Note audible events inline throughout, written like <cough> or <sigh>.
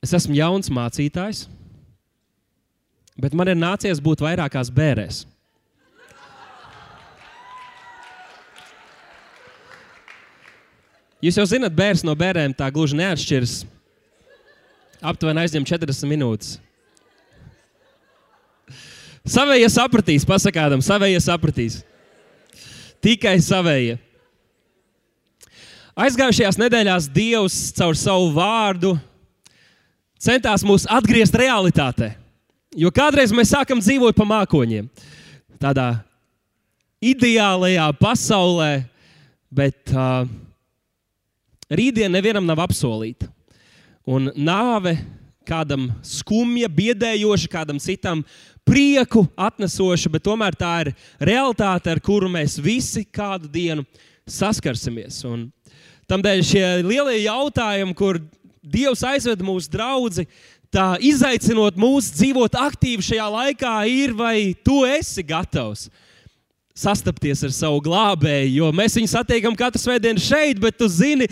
Es esmu jauns mācītājs, bet man ir nācies būt vairākās bērēs. Jūs jau zināt, bērns no bērniem tā gluži neatšķiras. Aptuveni aizņem 40 minūtes. Savējie sapratīs, pasakādam, savējie sapratīs. Tikai savējie. Aizgājušajās nedēļās Dievs caur savu vārdu centās mūs atgriezt realitātē. Jo kādreiz mēs sākam dzīvot pa mākoņiem, tādā ideālajā pasaulē, bet uh, rītdiena nevienam nav apsolīta. Un nāve kādam skumja, biedējoša, kādam citam prieku atnesoša, bet tomēr tā ir realitāte, ar kuru mēs visi kādu dienu saskarsimies. Un Tādēļ šie lielie jautājumi, kur Dievs aizved mūsu draugu, tā izaicinot mūs dzīvot aktīvi šajā laikā, ir vai tu esi gatavs sastapties ar savu glābēju. Jo mēs viņu satiekam katru svētdienu šeit, bet tu zini,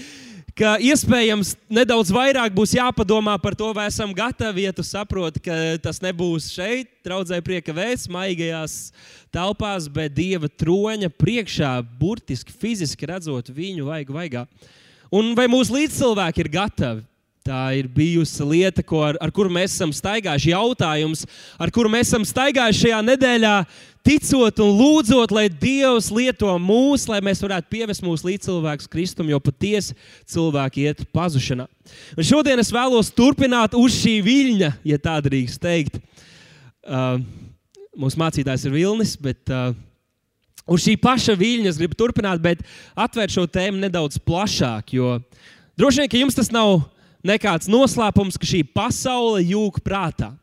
ka iespējams nedaudz vairāk būs jāpadomā par to, vai esam gatavi. Ja tu saproti, ka tas nebūs šeit, draudzē prieka vēsts, maigajās telpās, bet dieva troņa priekšā, burtiski fiziski redzot viņu vajag vaigā. Un vai mūsu līdzcilvēki ir gatavi? Tā ir bijusi lieta, ko, ar, ar kuru mēs esam staigājuši. Jautājums, ar kuru mēs esam staigājuši šajā nedēļā, ticot un lūdzot, lai Dievs lieto mūs, lai mēs varētu pievest mūsu līdzcilvēkus Kristum, jo patiesi cilvēki iet pazušanā. Un šodien es vēlos turpināt uz šī viļņa, ja tā drīkst teikt. Uh, mūsu mācītājs ir Vilnis, bet uh, uz šī paša viļņa es gribu turpināt, bet atvērt šo tēmu nedaudz plašāk. Jo droši vien, ka jums tas nav nekāds noslēpums, ka šī pasaule jūg prātā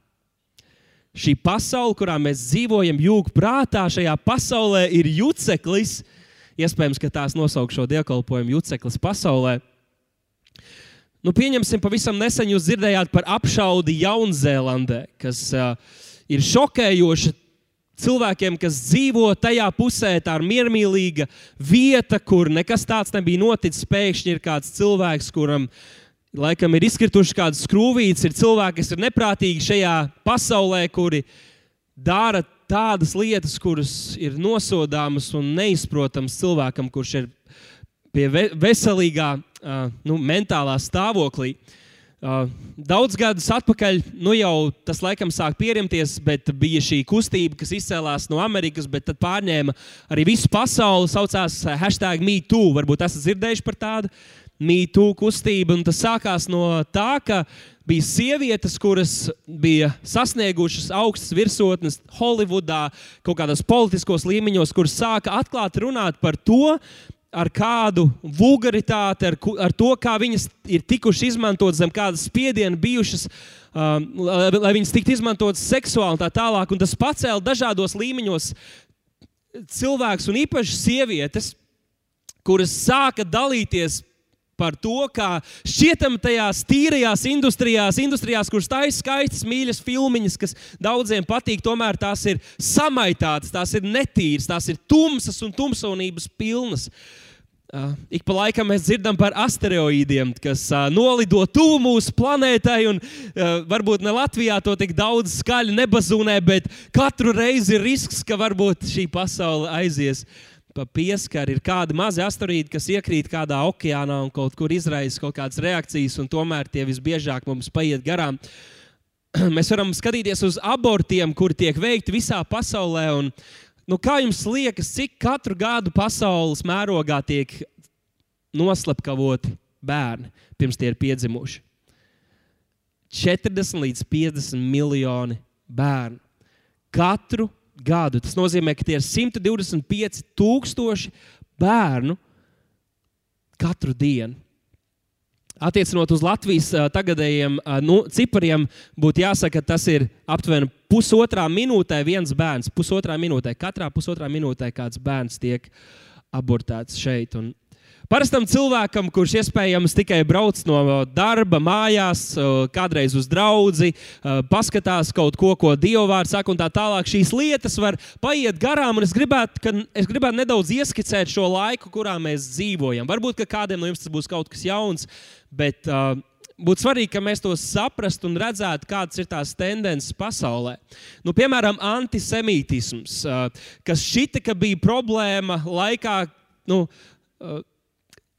šī pasaule, kurā mēs dzīvojam, jūg prātā, šajā pasaulē ir juceklis. Iespējams, ka tās nosaukšu dievkalpojumu juceklis pasaulē. Nu, pieņemsim, pavisam nesen jūs dzirdējāt par apšaudi Jaunzēlandē, kas uh, ir šokējoša cilvēkiem, kas dzīvo tajā pusē. Tā ir miermīlīga vieta, kur nekas tāds nebija noticis. Pēkšņi ir kāds cilvēks, kuram laikam ir izkrituši kādas skrūvītes, ir cilvēki, kas ir neprātīgi šajā pasaulē, kuri dara tādas lietas, kuras ir nosodāmas un neizprotamas cilvēkam, kurš ir pie veselīgā, nu, mentālā stāvoklī. Daudz gadus atpakaļ, nu jau tas laikam sāk pierimties, bet bija šī kustība, kas izcēlās no Amerikas, bet tad pārņēma arī visu pasauli. Saucās hashtag MeToo. Varbūt esat dzirdējuši par tādu. MeToo kustība. Tas sākās no tā, ka bija sievietes, kuras bija sasniegušas augstas virsotnes Holivudā, kaut kādos politiskos līmeņos, kuras sāka atklāti runāt par to, ar kādu vulgaritāti, ar, ar to, kā viņas ir tikušas izmantotas, zem kādas spiediena bijušas, um, lai viņas tiktu izmantotas seksuāli un tā tālāk. Un tas pacēla dažādos līmeņos cilvēkus un īpaši sievietes, kuras sāka dalīties par to, kā šķietam tajās tīrajās industrijās, industrijās kuras taisa skaistas, mīļas filmiņas, kas daudziem patīk, tomēr tās ir samaitātas, tās ir netīras, tās ir tumsas un tumsonības pilnas. Uh, ik pa laikam mēs dzirdam par asteroīdiem, kas uh, nolido tuvu mūsu planētai. Un, uh, varbūt ne Latvijā to tik daudz skaļi nebazūnē, bet katru reizi ir risks, ka varbūt šī pasaule aizies uh, pa pieskari ir kādi mazi asteroīdi, kas iekrīt kādā okeānā un kaut kur izraisa kaut kādas reakcijas, un tomēr tie visbiežāk mums paiet garām. <clears throat> Mēs varam skatīties uz abortiem, kuri tiek veikti visā pasaulē. Un, nu, kā jums liekas, cik katru gadu pasaules mērogā tiek noslepkavoti bērni pirms tie ir piedzimuši? 40 līdz 50 miljoni bērnu katru gadu. Tas nozīmē, ka tie ir 125 tūkstoši bērnu katru dienu. Attiecinot uz Latvijas tagadējiem nu, cipariem, būtu jāsaka, ka tas ir aptuveni pusotrā minūtē viens bērns. Pusotrā minūtē, katrā pusotrā minūtē kāds bērns tiek abortēts šeit. Un Parastam cilvēkam, kurš iespējams tikai brauc no darba, mājās, kādreiz uz draugu, paskatās kaut ko, ko dievvvārds saka, un tā tālāk, šīs lietas var paiet garām. Es gribētu, ka, es gribētu nedaudz ieskicēt šo laiku, kurā mēs dzīvojam. Varbūt kādiem no jums tas būs kaut kas jauns, bet uh, būtu svarīgi, ka mēs to saprastu un redzētu, kādas ir tās tendences pasaulē. Nu, piemēram, antisemītisms, kas šķita, ka bija problēma laikā, nu,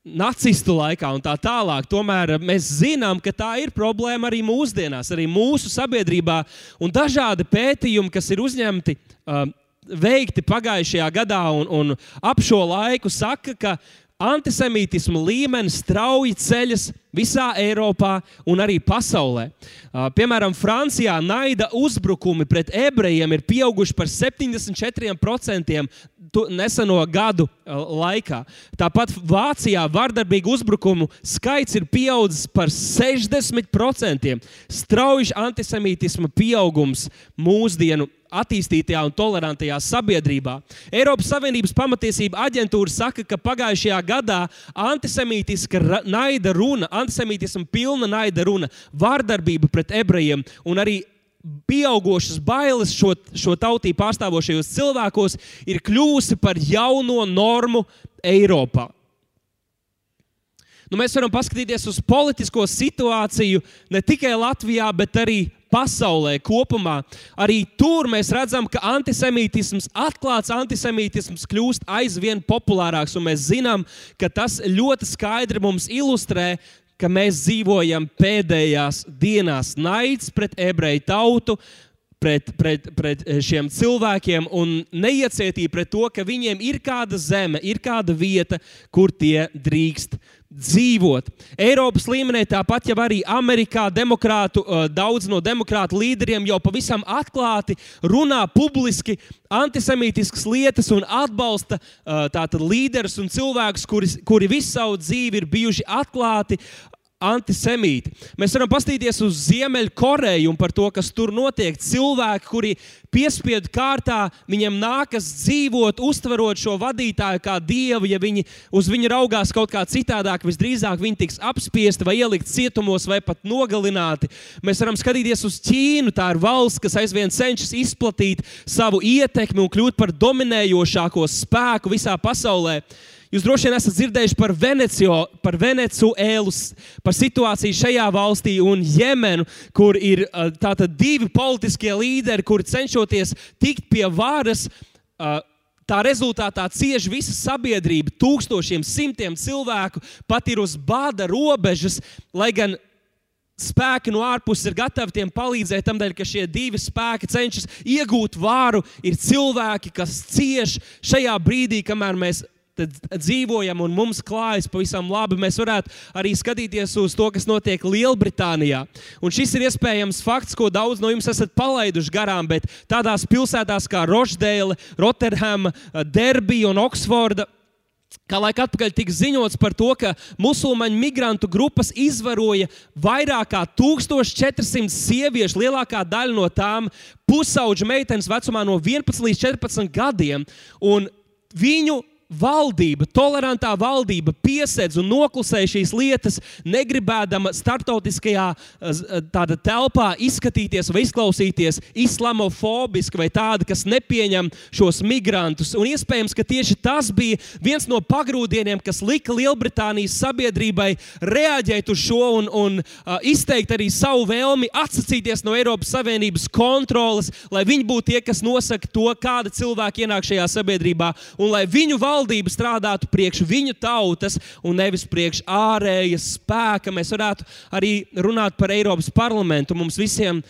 nacistu laikā un tā tālāk. Tomēr mēs zinām, ka tā ir problēma arī mūsdienās, arī mūsu sabiedrībā. Un dažādi pētījumi, kas ir uzņemti. Veikti pagājušajā gadā un, un ap šo laiku, saka, ka antisemītisma līmenis strauji ceļas visā Eiropā un arī pasaulē. Piemēram, Francijā naida uzbrukumi pret ebrejiem ir pieauguši par 74% neseno gadu laikā. Tāpat Vācijā vardarbīgu uzbrukumu skaits ir pieaudzis par 60%. Strauji antisemītisma pieaugums mūsdienu attīstītajā un tolerantajā sabiedrībā. Eiropas Savienības pamatiesība aģentūra saka, ka pagājušajā gadā antisemītiska naida runa, antisemītisma pilna naida runa, vārdarbība pret ebrejiem un arī pieaugušas bailes šo, šo tautību pārstāvošajos cilvēkos ir kļuvusi par jauno normu Eiropā. Nu, mēs varam paskatīties uz politisko situāciju ne tikai Latvijā, bet arī pasaulē kopumā. Arī tur mēs redzam, ka antisemītisms, atklāts antisemītisms kļūst aizvien populārāks. Mēs zinām, ka tas ļoti skaidri mums ilustrē, ka mēs dzīvojam pēdējās dienās. Naids pret ebreju tautu, pret, pret, pret šiem cilvēkiem un neiecietība pret to, ka viņiem ir kāda zeme, ir kāda vieta, kur tie drīkst dzīvot. Eiropas līmenī, tāpat jau arī Amerikā, demokrātu, uh, daudz no demokrātu līderiem jau pavisam atklāti runā publiski antisemītiskas lietas un atbalsta uh, tātad līderus un cilvēkus, kuri, kuri visu savu dzīvi ir bijuši atklāti antisemīti. Mēs varam paskatīties uz Ziemeļkoreju un par to, kas tur notiek. Cilvēki, kuri piespiedu kārtā, viņiem nākas dzīvot, uztverot šo vadītāju kā dievu. Ja viņi uz viņu raugās kaut kā citādāk, visdrīzāk viņi tiks apspiesti vai ielikt cietumos vai pat nogalināti. Mēs varam skatīties uz Ķīnu. Tā ir valsts, kas aizvien cenšas izplatīt savu ietekmi un kļūt par dominējošāko spēku visā pasaulē. Jūs droši vien esat dzirdējuši par, Venecio, par Venecuēlu, par situāciju šajā valstī un Jemenu, kur ir tātad divi politiskie līderi, kuri cenšoties tikt pie varas. Tā rezultātā cieši visa sabiedrība, tūkstošiem, simtiem cilvēku pat ir uz bāda robežas, lai gan spēki no ārpuses ir gatavi tiem palīdzēt, tādēļ, ka šie divi spēki cenšas iegūt vāru. Ir cilvēki, kas cieš šajā brīdī, kamēr mēs dzīvojam un mums klājas pavisam labi, mēs varētu arī skatīties uz to, kas notiek Lielbritānijā. Un šis ir iespējams fakts, ko daudz no jums esat palaiduši garām, bet tādās pilsētās kā Roždēle, Rotterdama, Derbija un Oksforda. Kā laika atpakaļ tika ziņots par to, ka musulmaņu migrantu grupas izvaroja vairāk kā 1400 sieviešu, lielākā daļa no tām pusauģu meitenes vecumā no 11 līdz 14 gadiem. Un viņu valdība, tolerantā valdība piesedz un noklusē šīs lietas, negribēdama starptautiskajā tādā telpā izskatīties vai izklausīties islamofobiski vai tāda, kas nepieņem šos migrantus. Un iespējams, ka tieši tas bija viens no pagrūdieniem, kas lika Lielbritānijas sabiedrībai reaģēt uz šo un, un uh, izteikt arī savu vēlmi atsacīties no Eiropas Savienības kontroles, lai viņi būtu tie, kas nosaka to, kāda cilvēka ienāk šajā sabiedrībā un lai viņu valdība valdība strādātu priekš viņu tautas un nevis priekš ārējas spēka. Mēs varētu arī runāt par Eiropas parlamentu. Mums visiem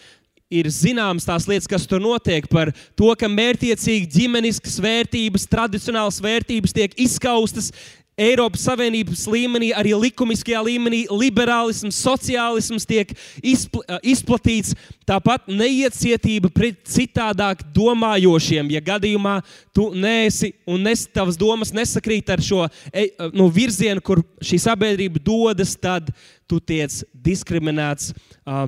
ir zināmas tās lietas, kas tur notiek, par to, ka mērķiecīgi ģimeniskas vērtības, tradicionālas vērtības tiek izskaustas, Eiropas Savienības līmenī, arī likumiskajā līmenī, liberālisms, sociālisms tiek izpl izplatīts. Tāpat neiecietība pret citādāk domājošiem. Ja gadījumā tu neesi un nes, tavas domas nesakrīt ar šo e, nu, virzienu, kur šī sabiedrība dodas, tad tu tiec diskriminēts.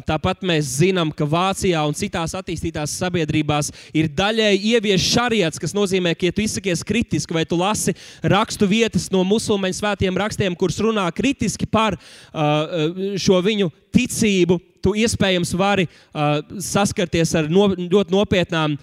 Tāpat mēs zinām, ka Vācijā un citās attīstītās sabiedrībās ir daļēji ievies šariets, kas nozīmē, ka, ja tu izsakies kritiski vai tu lasi rakstu vietas no musulmaņu svētiem rakstiem, kurus runā kritiski par šo viņu ticību, tu iespējams vari saskarties ar no, ļoti nopietnām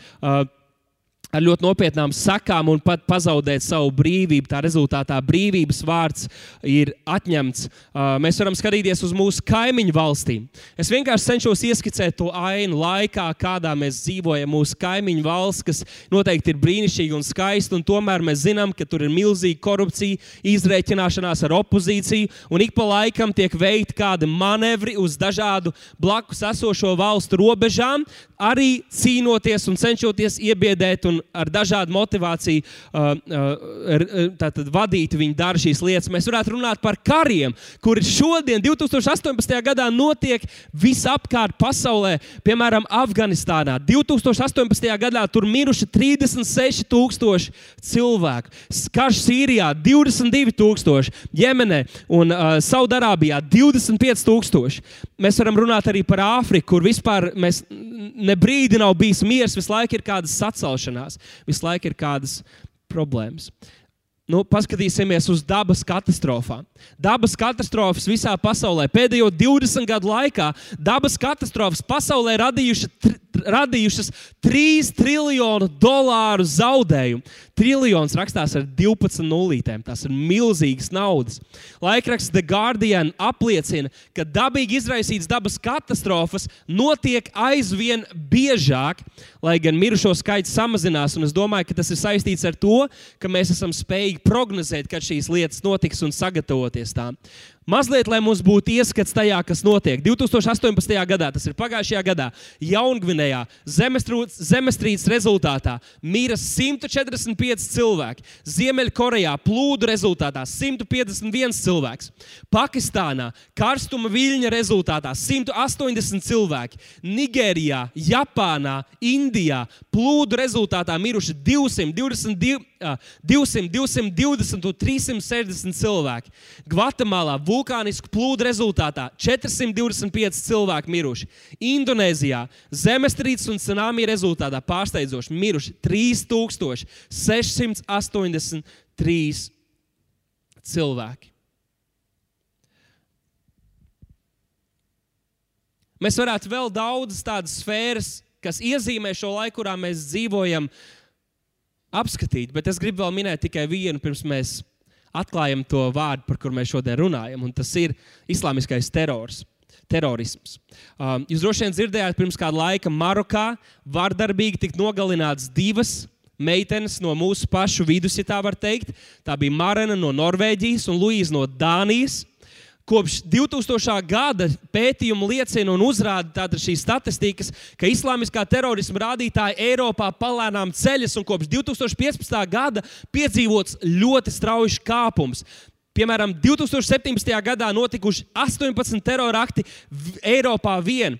ar ļoti nopietnām sakām un pat pazaudēt savu brīvību. Tā rezultātā brīvības vārds ir atņemts. Uh, mēs varam skatīties uz mūsu kaimiņu valstīm. Es vienkārši cenšos ieskicēt to ainu laikā, kādā mēs dzīvojam. Mūsu kaimiņu valsts, kas noteikti ir brīnišķīga un skaista, un tomēr mēs zinām, ka tur ir milzīga korupcija, izreikināšanās ar opozīciju, un ik pa laikam tiek veikti kādi manevri uz dažādu blakus esošo valstu robežām, arī cīnoties un cenšoties iebiedēt un ar dažādu motivāciju uh, uh, tātad, vadīt viņi dara šīs lietas. Mēs varētu runāt par kariem, kuri šodien, 2018. gadā, notiek visapkārt pasaulē, piemēram, Afganistānā. 2018. gadā tur miruši 36,000 cilvēku. Karš Sīrijā 22,000, Jemenē un uh, Saudārābijā 25,000. Mēs varam runāt arī par Āfriku, kur vispār mēs ne brīdi nav bijis miers, visu laiku ir kādas sacelšanās, visu laiku ir kādas problēmas. Nu, paskatīsimies uz dabas katastrofām. Dabas katastrofas visā pasaulē pēdējo 20 gadu laikā dabas katastrofas pasaulē radījuši, tr, radījušas 3 triljonu dolāru zaudējumu. Triljons rakstās ar 12 nulītēm. Tas ir milzīgas naudas. Laikraksts The Guardian apliecina, ka dabīgi izraisītas dabas katastrofas notiek aizvien biežāk, lai gan mirušo skaits samazinās. Es domāju, ka tas ir saistīts ar to, ka mēs esam spējīgi prognozēt, kad šīs lietas notiks un sagatavoties tām. Mazliet, lai mums būtu ieskats tajā, kas notiek. 2018. gadā, tas ir pagājušajā gadā, Jaungvinējā zemestrīces rezultātā mīra 145 cilvēki. Ziemeļkorejā plūdu rezultātā 151 cilvēks. Pakistānā karstuma viļņa rezultātā 180 cilvēki. Nigērijā, Japānā, Indijā plūdu rezultātā miruši 222. 200, 220 un 360 cilvēki. Gvatemalā vulkānisku plūdu rezultātā 425 cilvēki miruši. Indonēzijā zemestrīces un tsunami rezultātā pārsteidzoši miruši 3683 cilvēki. Mēs varētu vēl daudzas tādas sfēras, kas iezīmē šo laiku, kurā mēs dzīvojam, apskatīt, bet es gribu vēl minēt tikai vienu, pirms mēs atklājam to vārdu, par kuru mēs šodien runājam, un tas ir islāmiskais terors. Terorisms. Um, jūs droši vien dzirdējāt, pirms kāda laika Marokā vardarbīgi tika nogalināts divas meitenes no mūsu pašu vidus, ja tā var teikt. Tā bija Marina no Norvēģijas un Luīza no Dānijas. Kopš 2000. gada pētījuma liecina un uzrāda šīs statistikas, ka islāmiskā terorisma rādītāji Eiropā palēnām ceļas, un kopš 2015. gada piedzīvots ļoti strauji kāpums. Piemēram, 2017. gadā notikuši 18 terorakti Eiropā vien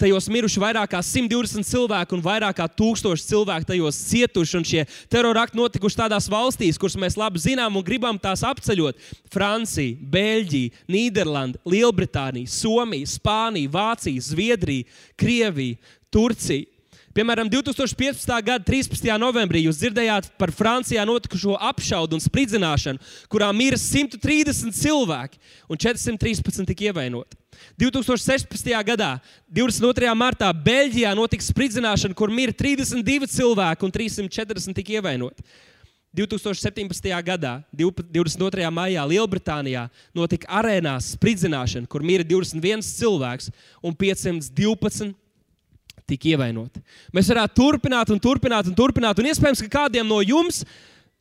tajos miruši vairāk kā 120 cilvēki un vairāk kā 1000 cilvēki tajos cietuši. Un šie terorakti notikuši tādās valstīs, kuras mēs labi zinām un gribam tās apceļot. Francija, Beļģija, Nīderlanda, Lielbritānija, Somija, Spānija, Vācija, Zviedrija, Krievija, Turcija. Piemēram, 2015. gada 13. novembrī jūs dzirdējāt par Francijā notikušo apšaudu un spridzināšanu, kurā mira 130 cilvēki un 413 tika ievainoti. 2016. gadā, 22. martā, Beļģijā notika spridzināšana, kur mira 32 cilvēki un 340 tika ievainoti. 2017. gadā, 22. maijā, Lielbritānijā notika arēnās spridzināšana, kur mira 21 cilvēks un 512 tika ievainoti. Mēs varētu turpināt un turpināt un turpināt. Un iespējams, ka kādiem no jums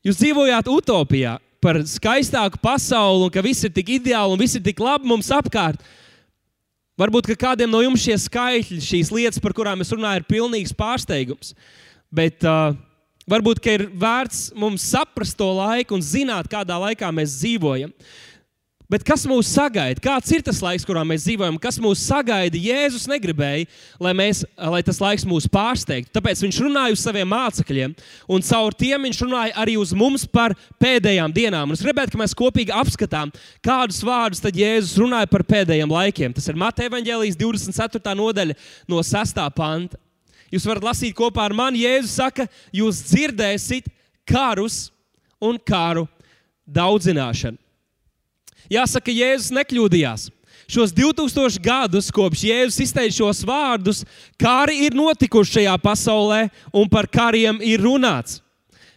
jūs dzīvojāt utopijā par skaistāku pasauli un ka viss ir tik ideāli un viss ir tik labi mums apkārt. Varbūt kādiem no jums šie skaitļi, šīs lietas, par kurām es runāju, ir pilnīgs pārsteigums. Bet uh, varbūt ir vērts mums saprast to laiku un zināt, kādā laikā mēs dzīvojam. Bet kas mūs sagaida? Kāds ir tas laiks, kurā mēs dzīvojam? Kas mūs sagaida? Jēzus negribēja, lai, mēs, lai tas laiks mūs pārsteigtu. Tāpēc viņš runāja uz saviem mācekļiem, un caur tiem viņš runāja arī uz mums par pēdējām dienām. Un es gribētu, lai mēs kopīgi apskatām, kādus vārdus tad Jēzus runāja par pēdējiem laikiem. Tas ir Mateja Evangelijas 24. nodaļa no 6. panta. Jūs varat lasīt kopā ar mani. Jēzus saka, jūs dzirdēsiet karus un karu daudzināšanu. Jāsaka, Jēzus nekļūdījās. šos 2000 gadus, kopš Jēzus izteica šos vārdus, kari ir notikuši šajā pasaulē un par kariem ir runāts.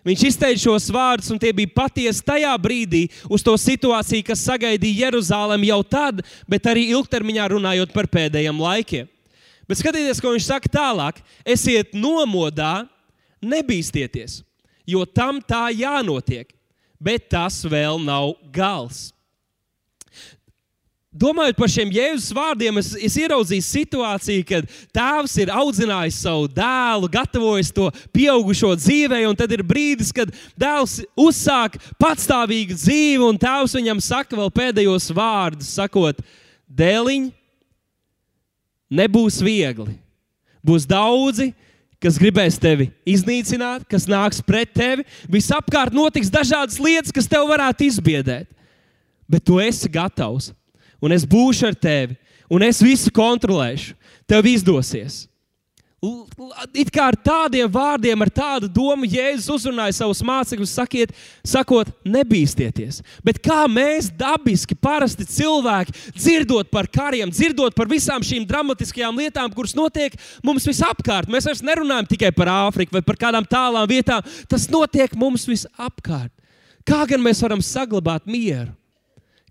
Viņš izteica šos vārdus, un tie bija patiesi tajā brīdī, uz to situāciju, kas sagaidīja Jeruzalem jau tad, bet arī ilgtermiņā runājot par pēdējiem laikiem. Bet skatieties, ko viņš saka tālāk. Esiet nomodā, nebīsties, jo tam tā jānotiek, bet tas vēl nav gals. Domājot par šiem jēzus vārdiem, es, es ieraudzīju situāciju, kad tēvs ir audzinājis savu dēlu, gatavojis to pieaugušo dzīvē, un tad ir brīdis, kad dēls uzsāk patstāvīgu dzīvi, un tēvs viņam saka vēl pēdējos vārdus, sakot, dēliņ, nebūs viegli. Būs daudzi, kas gribēs tevi iznīcināt, kas nāks pret tevi. Visapkārt notiks dažādas lietas, kas tev varētu izbiedēt. Bet tu esi gatavs un es būšu ar tevi, un es visu kontrolēšu. Tev izdosies. It kā ar tādiem vārdiem, ar tādu domu Jēzus uzrunāja savus mācekļus, sakiet, sakot, nebīsties. Bet kā mēs dabiski, parasti cilvēki, dzirdot par kariem, dzirdot par visām šīm dramatiskajām lietām, kuras notiek mums visapkārt, mēs vairs nerunājam tikai par Āfriku vai par kādām tālām vietām, tas notiek mums visapkārt. Kā gan mēs varam saglabāt mieru?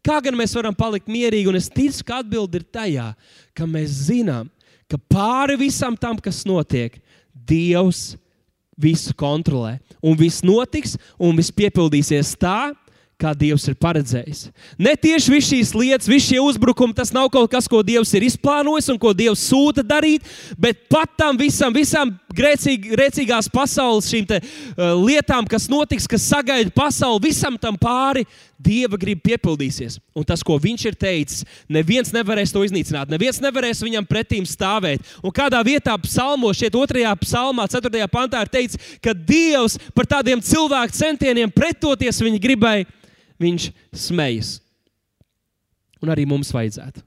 Kā gan mēs varam palikt mierīgi? Un es ticu, ka atbilde ir tajā, ka mēs zinām, ka pāri visam tam, kas notiek, Dievs visu kontrolē. Un viss notiks, un viss piepildīsies tā, kā Dievs ir paredzējis. Ne tieši visas šīs lietas, visi šie uzbrukumi, tas nav kaut kas, ko Dievs ir izplānojis un ko Dievs sūta darīt, bet pat tam visam, visam grēcīg, grēcīgās pasaules šīm te, uh, lietām, kas notiks, kas sagaida pasauli, visam tam pāri. Dieva grib piepildīsies. Un tas, ko viņš ir teicis, neviens nevarēs to iznīcināt. Neviens nevarēs viņam pretīm stāvēt. Un kādā vietā, psalmos, šeit otrajā psalmā, ceturtajā pantā, ir teikts, ka Dievs par tādiem cilvēku centieniem pretoties viņa gribēja viņš smejas. Un arī mums vajadzētu.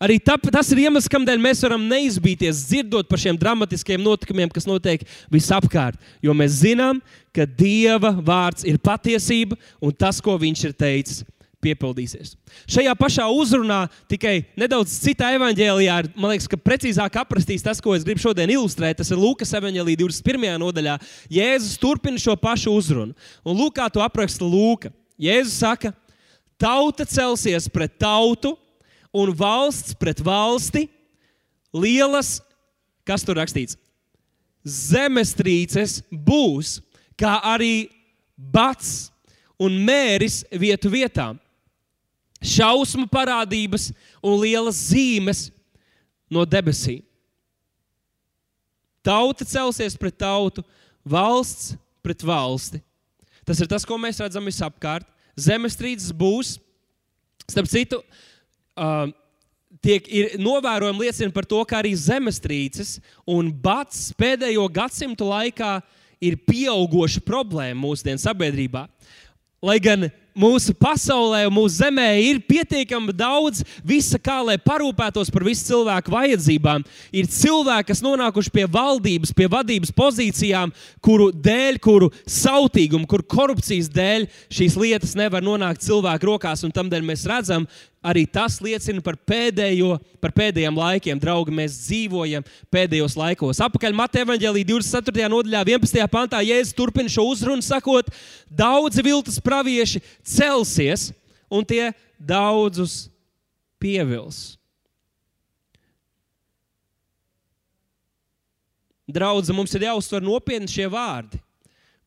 Arī tā, tas ir iemesls, kādēļ mēs varam neizbīties, dzirdot par šiem dramatiskiem notikumiem, kas notiek visapkārt. Jo mēs zinām, ka Dieva vārds ir patiesība un tas, ko Viņš ir teicis, piepildīsies. Šajā pašā uzrunā, tikai nedaudz citā evanģēlijā, ir, man liekas, ka precīzāk aprakstīs tas, ko es gribu šodien ilustrēt. Tas ir Lūkas evanģēlija 21. nodaļā. Jēzus turpina šo pašu uzrunu. Un Lūkā to apraksta Lūka. Jēzus saka, tauta celsies pret tautu un valsts pret valsti. Lielas, kas tur rakstīts, zemestrīces būs, kā arī bats un mēris vietu vietā. Šausmu parādības un lielas zīmes no debesīm. Tauta celsies pret tautu, valsts pret valsti. Tas ir tas, ko mēs redzam visapkārt. Zemestrīces būs. Starp citu, uh, tiek novērojami liecina par to, ka arī zemestrīces un bats pēdējo gadsimtu laikā ir pieauguša problēma mūsdienu sabiedrībā. Lai gan mūsu pasaulē mūsu zemē ir pietiekami daudz visa, kā lai parūpētos par visu cilvēku vajadzībām. Ir cilvēki, kas nonākuši pie valdības, pie vadības pozīcijām, kuru dēļ, kuru sautīgumu, kuru korupcijas dēļ šīs lietas nevar nonākt cilvēku rokās. Tādēļ mēs redzam, arī tas liecina par, pēdējo, par pēdējiem laikiem. Draugi, mēs dzīvojam pēdējos laikos. Apakaļ Mateja Vāģelī 24. nodaļā, 11. pantā, Jēzus turpina šo uzrunu, sakot, daudzi viltus pravieši celsies un tie daudzus pievils. Draudzi, mums ir jāuztver nopietni šie vārdi.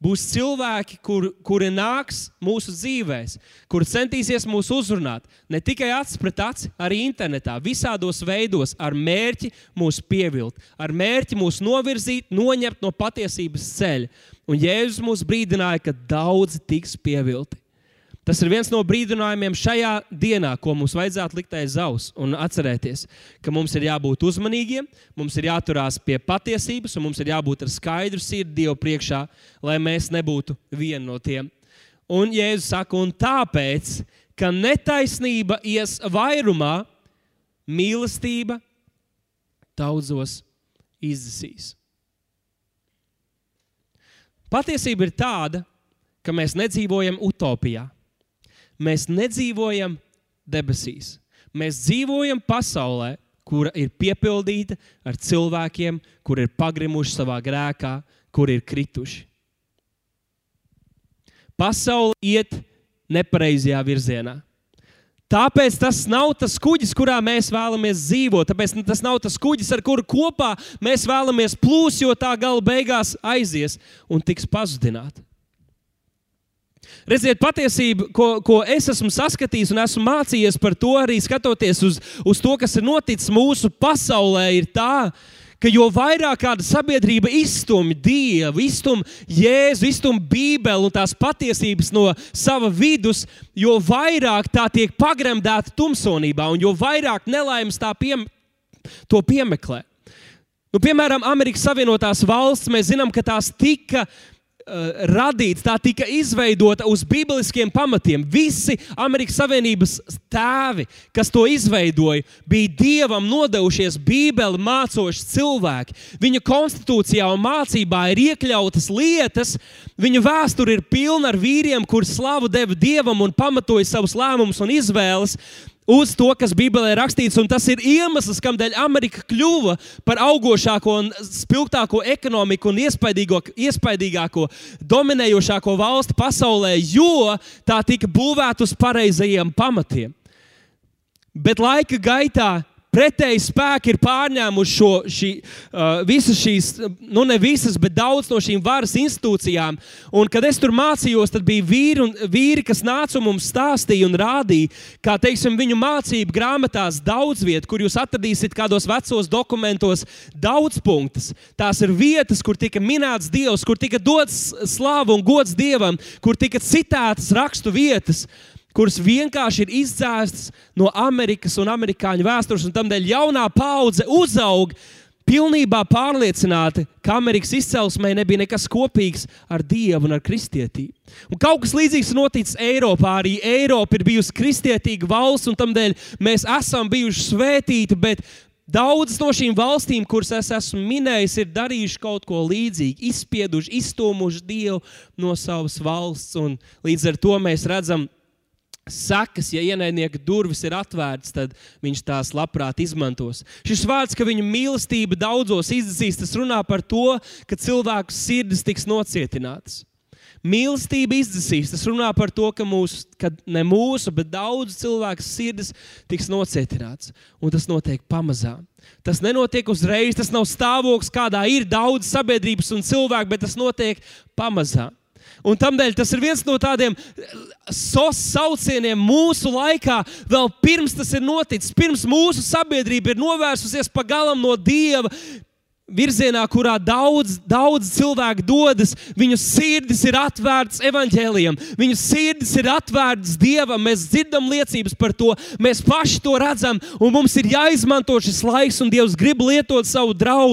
Būs cilvēki, kur, kuri nāks mūsu dzīvēm, kuri centīsies mūs uzrunāt ne tikai acis pret aci, arī internetā, visādos veidos, ar mērķi mūs pievilt, ar mērķi mūs novirzīt, noņemt no patiesības ceļa. Un Jēzus mūs brīdināja, ka daudzi tiks pievilti. Tas ir viens no brīdinājumiem šajā dienā, ko mums vajadzētu likt aiz auss un atcerēties, ka mums ir jābūt uzmanīgiem, mums ir jāturās pie patiesības un mums ir jābūt ar skaidru sirdi Dievu priekšā, lai mēs nebūtu viena no tiem. Un Jēzus saka, un tāpēc, ka netaisnība ies vairumā, mīlestība daudzos izdesīs. Patiesība ir tāda, ka mēs nedzīvojam utopijā mēs nedzīvojam debesīs. Mēs dzīvojam pasaulē, kura ir piepildīta ar cilvēkiem, kuri ir pagrimuši savā grēkā, kuri ir krituši. Pasaule iet nepareizajā virzienā. Tāpēc tas nav tas kuģis, kurā mēs vēlamies dzīvot. Tāpēc tas nav tas kuģis, ar kuru kopā mēs vēlamies plūst, jo tā gala beigās aizies un tiks pazudināta. Redziet, patiesība, ko, ko es esmu saskatījis un esmu mācījies par to, arī skatoties uz, uz to, kas ir noticis mūsu pasaulē, ir tā, ka jo vairāk kāda sabiedrība izstumj Dievu, izstumj Jēzu, izstumj Bībeli un tās patiesības no sava vidus, jo vairāk tā tiek pagremdēta tumsonībā un jo vairāk nelaimes tā piem, to piemeklē. Nu, piemēram, Amerikas Savienotās valsts, mēs zinām, ka tās tika radīts, tā tika izveidota uz bibliskiem pamatiem. Visi Amerikas Savienības tēvi, kas to izveidoja, bija dievam nodevušies Bībeli mācoši cilvēki. Viņa konstitūcijā un mācībā ir iekļautas lietas, viņa vēsture ir pilna ar vīriem, kuriem slavu deva dievam un pamatoja savus lēmumus un izvēles uz to, kas Bībelē ir rakstīts. Tas ir iemesls, kādēļ Amerika kļuva par augošāko un spilgtāko ekonomiku un iespaidīgāko, dominējošāko valsti pasaulē, jo tā tika būvēta uz pareizajiem pamatiem. Bet laika gaitā pretēji spēki ir pārņēmuši šo, šī, uh, visas šīs, nu ne visas, bet daudz no šīm varas institūcijām. Un, kad es tur mācījos, tad bija vīri, un, vīri kas nāca un mums stāstīja un rādīja, kā teiksim, viņu mācību grāmatās daudz vietu, kur jūs atradīsiet kādos vecos dokumentos, daudz punktus. Tās ir vietas, kur tika minēts Dievs, kur tika dots slāvu un gods Dievam, kur tika citētas rakstu vietas kuras vienkārši ir izdzēstas no Amerikas un amerikāņu vēstures, un tādēļ jaunā paudze uzaug pilnībā pārliecināti, ka Amerikas izcelsmē nebija nekas kopīgs ar Dievu un ar kristietību. Un kaut kas līdzīgs noticis Eiropā. Arī Eiropa ir bijusi kristietīga valsts, un tādēļ mēs esam bijuši svētīti, bet Daudzas no šīm valstīm, kuras es esmu minējis, ir darījuši kaut ko līdzīgu, izspieduši, izstūmuši Dievu no savas valsts. Līdz ar to mēs redzam, Sakas, ja ienaidnieka durvis ir atvērtas, tad viņš tās labprāt izmantos. Šis vārds, ka viņa mīlestība daudzos izdzīs, tas runā par to, ka cilvēku sirdis tiks nocietinātas. Mīlestība izdzīs, tas runā par to, ka, mūsu, ka ne mūsu, bet daudzu cilvēku sirdis tiks nocietināts. Un tas notiek pamazām. Tas nenotiek uzreiz, tas nav stāvoklis, kādā ir daudz sabiedrības un cilvēku, bet tas notiek pamazām. Un tādēļ tas ir viens no tādiem sos saucieniem mūsu laikā, vēl pirms tas ir noticis, pirms mūsu sabiedrība ir novērsusies pagalām no Dieva virzienā, kurā daudz, daudz cilvēku dodas, viņu sirdis ir atvērtas evaņģēliem, viņu sirdis ir atvērtas dievam. Mēs dzirdam liecības par to, mēs paši to redzam, un mums ir jāizmanto šis laiks, un Dievs grib lietot savu draugu.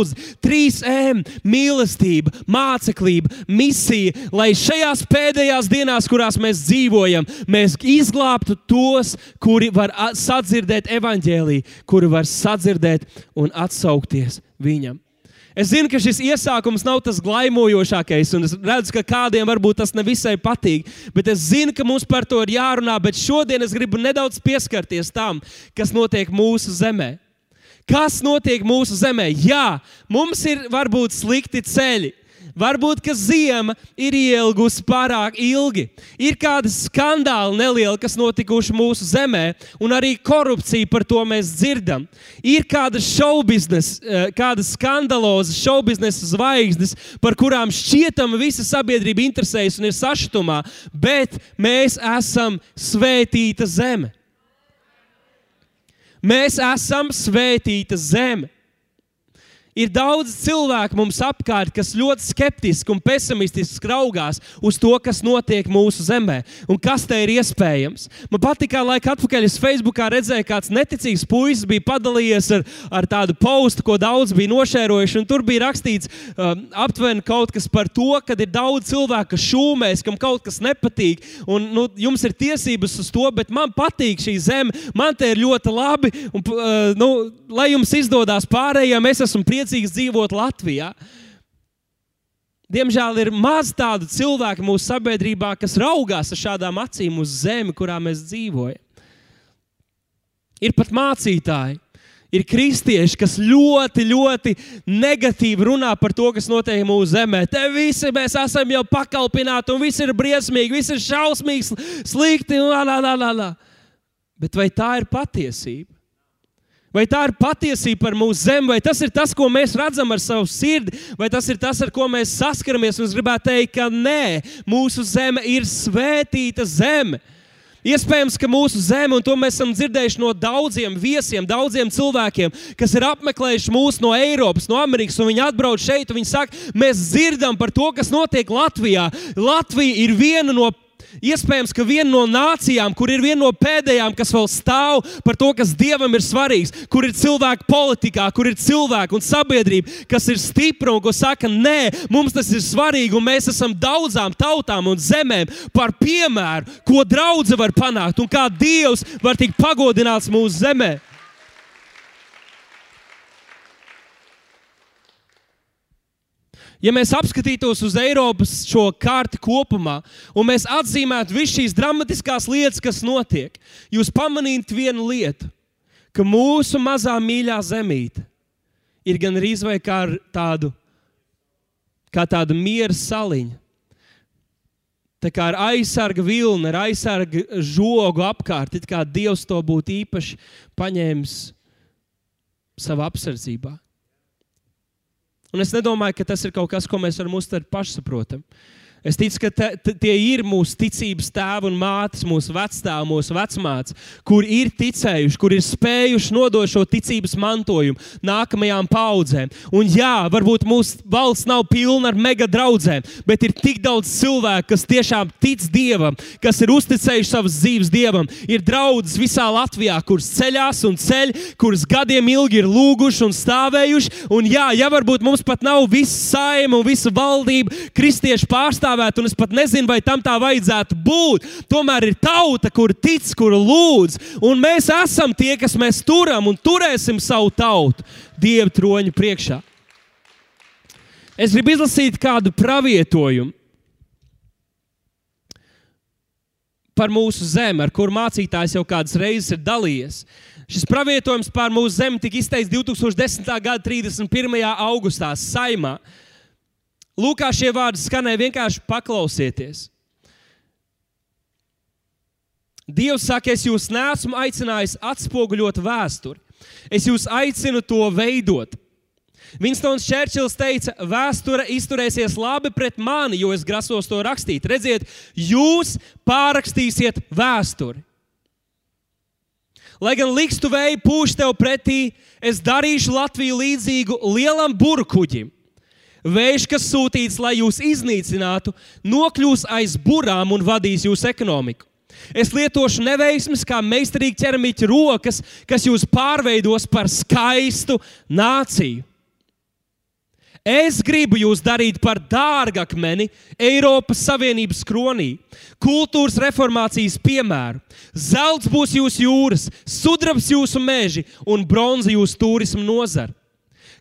Trīs M - mīlestība, māceklība, misija, lai šajās pēdējās dienās, kurās mēs dzīvojam, mēs izglābtu tos, kuri var sadzirdēt evaņģēlīju, kuri var sadzirdēt un atsaukties viņam. Es zinu, ka šis iesākums nav tas glaimojošākais, un es redzu, ka kādiem varbūt tas nevisai patīk. Bet es zinu, ka mums par to ir jārunā. Bet šodien es gribu nedaudz pieskarties tam, kas notiek mūsu zemē. Kas notiek mūsu zemē? Jā, mums ir varbūt slikti ceļi. Varbūt, ka zima ir ielgusi pārāk ilgi. Ir kādi skandāli nelieli, kas notikuši mūsu zemē, un arī korupcija par to mēs dzirdam. Ir kāda šobiznesa, eh, kādas skandalozas šobiznesa zvaigznes, par kurām šķietam visa sabiedrība interesējas un ir sašutumā, bet mēs esam svētīta zeme. Mēs esam svētīta zeme. Ir daudz cilvēku mums apkārt, kas ļoti skeptiski un pesimistiski raugās uz to, kas notiek mūsu zemē un kas te ir iespējams. Man patīk, kā laika atpakaļ es Facebookā redzēju, kāds neticīgs puisis bija padalījies ar, ar tādu postu, ko daudz bija nošērojuši. Tur bija rakstīts um, aptuveni kaut kas par to, ka ir daudz cilvēku, kas šūmēs, kam kaut kas nepatīk. Un, nu, jums ir tiesības uz to, bet man patīk šī zeme, man te ir ļoti labi. Un, uh, nu, lai jums izdodas pārējiem, es esmu priecīgs priecīgs dzīvot Latvijā. Diemžēl ir maz tādu cilvēku mūsu sabiedrībā, kas raugās ar šādām acīm uz zemi, kurā mēs dzīvojam. Ir pat mācītāji, ir kristieši, kas ļoti, ļoti negatīvi runā par to, kas notiek mūsu zemē. Te visi mēs esam jau pakalpināti, un viss ir briesmīgi, viss ir šausmīgi, slikti. La, la, la, la. Bet vai tā ir patiesība? Vai tā ir patiesība par mūsu zemi, vai tas ir tas, ko mēs redzam ar savu sirdi, vai tas ir tas, ar ko mēs saskaramies? Un es gribētu teikt, ka nē, mūsu zeme ir svētīta zeme. Iespējams, ka mūsu zeme, un to mēs esam dzirdējuši no daudziem viesiem, daudziem cilvēkiem, kas ir apmeklējuši mūsu no Eiropas, no Amerikas, un viņi atbrauc šeit, un viņi saka, mēs dzirdam par to, kas notiek Latvijā. Latvija ir viena no Iespējams, ka viena no nācijām, kur ir viena no pēdējām, kas vēl stāv par to, kas Dievam ir svarīgs, kur ir cilvēki politikā, kur ir cilvēki un sabiedrība, kas ir stipra un ko saka, nē, mums tas ir svarīgi, un mēs esam daudzām tautām un zemēm par piemēru, ko draudzene var panākt un kā Dievs var tikt pagodināts mūsu zemē. Ja mēs apskatītos uz Eiropas šo karti kopumā, un mēs atzīmētu visas šīs dramatiskās lietas, kas notiek, jūs pamanītu vienu lietu, ka mūsu mazā mīļā zemīte ir gan arī vai kā tādu, kā tāda miera saliņa. Tā kā ar aizsarga vilni, ar aizsarga žogu apkārt, it kā Dievs to būtu īpaši paņēmis savā apsardzībā. Un es nedomāju, ka tas ir kaut kas, ko mēs varam uztvert pašsaprotami. Es ticu, ka te, te, tie ir mūsu ticības tēvi un mātes, mūsu vecāki, mūsu vecmātes, kur ir ticējuši, kur ir spējuši nodot šo ticības mantojumu nākamajām paudzēm. Un jā, varbūt mūsu valsts nav pilna ar mega draugiem, bet ir tik daudz cilvēku, kas tiešām tic Dievam, kas ir uzticējuši savas dzīves Dievam. Ir draugs visā Latvijā, kuras ceļās un ceļ, kuras gadiem ilgi ir lūguši un stāvējuši. Un jā, ja varbūt mums pat nav visa saima un visa valdība, kristiešu pārstāvja pārstāvēta, un es pat nezinu, vai tam tā vajadzētu būt. Tomēr ir tauta, kur tic, kur lūdz, un mēs esam tie, kas mēs turam un turēsim savu tautu Dieva troņa priekšā. Es gribu izlasīt kādu pravietojumu par mūsu zemi, ar kuru mācītājs jau kādas reizes ir dalījies. Šis pravietojums par mūsu zemi tika izteikts 2010. gada 31. augustā Saimā. Lūk, kā šie vārdi skanēja, vienkārši paklausieties. Dievs saka, es jūs nesmu aicinājis atspoguļot vēsturi. Es jūs aicinu to veidot. Vinstons Čērčils teica, vēsture izturēsies labi pret mani, jo es grasos to rakstīt. Redziet, jūs pārrakstīsiet vēsturi. Lai gan likstu vēju pūš tev pretī, es darīšu Latviju līdzīgu lielam burbuļkuģim Vējš, kas sūtīts, lai jūs iznīcinātu, nokļūs aiz burām un vadīs jūsu ekonomiku. Es lietošu neveiksmes kā meistarīgi ķeramiķa rokas, kas jūs pārveidos par skaistu nāciju. Es gribu jūs darīt par dārgakmeni Eiropas Savienības kronī, kultūras reformācijas piemēru. Zelts būs jūsu jūras, sudrabs jūsu meži un bronza jūsu turismu nozara.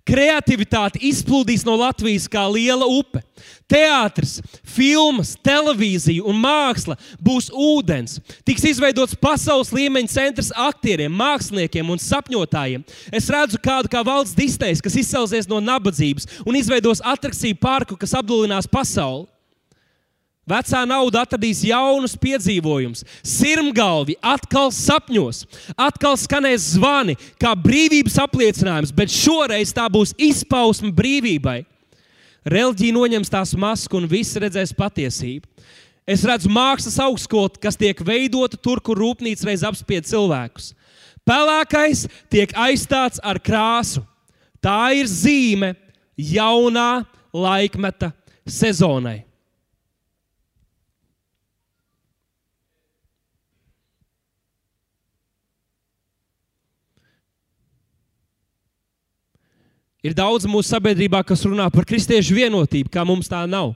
Kreativitāte izplūdīs no Latvijas kā liela upe. Teātris, filmas, televīzija un māksla būs ūdens. Tiks izveidots pasaules līmeņa centrs aktieriem, māksliniekiem un sapņotājiem. Es redzu kādu kā valsts distēs, kas izcelsies no nabadzības un izveidos atrakciju parku, kas apdulinās pasauli. Vecā nauda atradīs jaunus piedzīvojumus, sirmgalvi atkal sapņos, atkal skanēs zvani, kā brīvības apliecinājums, bet šoreiz tā būs izpausme brīvībai. Reliģija noņems tās masku un viss redzēs patiesību. Es redzu mākslas augstskolu, kas tiek veidota tur, kur rūpnīca reiz apspied cilvēkus. Pelēkais tiek aizstāts ar krāsu. Tā ir zīme jaunā laikmeta sezonai. Ir daudz mūsu sabiedrībā, kas runā par kristiešu vienotību, kā mums tā nav.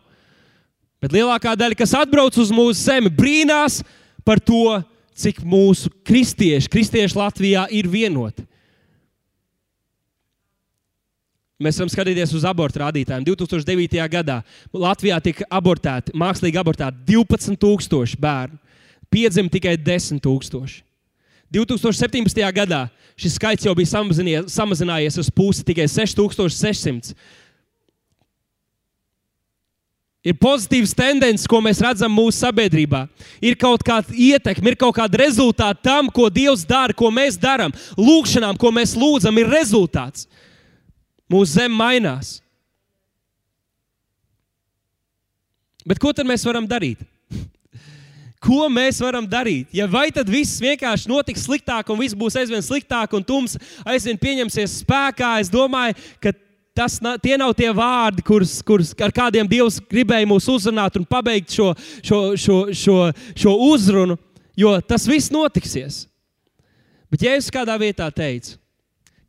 Bet lielākā daļa, kas atbrauc uz mūsu zemi, brīnās par to, cik mūsu kristieši, kristieši Latvijā ir vienoti. Mēs varam skatīties uz abortu rādītājiem. 2009. gadā Latvijā tika abortēti, mākslīgi abortēti 12,000 bērnu. Piedzima tikai 10,000. 2017. gadā šis skaits jau bija samazinājies uz pusi, tikai 6600. Ir pozitīvas tendences, ko mēs redzam mūsu sabiedrībā. Ir kaut kāda ietekme, ir kaut kāda rezultāta tam, ko Dievs dara, ko mēs darām. Lūkšanām, ko mēs lūdzam, ir rezultāts. Mūsu zeme mainās. Bet ko tad mēs varam darīt? Ko mēs varam darīt? Ja vai tad viss vienkārši notiks sliktāk, un viss būs aizvien sliktāk, un tums aizvien pieņemsies spēkā, es domāju, ka tas, tie nav tie vārdi, kurus, kurus ar kādiem Dievs gribēja mūs uzrunāt un pabeigt šo, šo, šo, šo, šo uzrunu, jo tas viss notiksies. Bet Jēzus kādā vietā teica,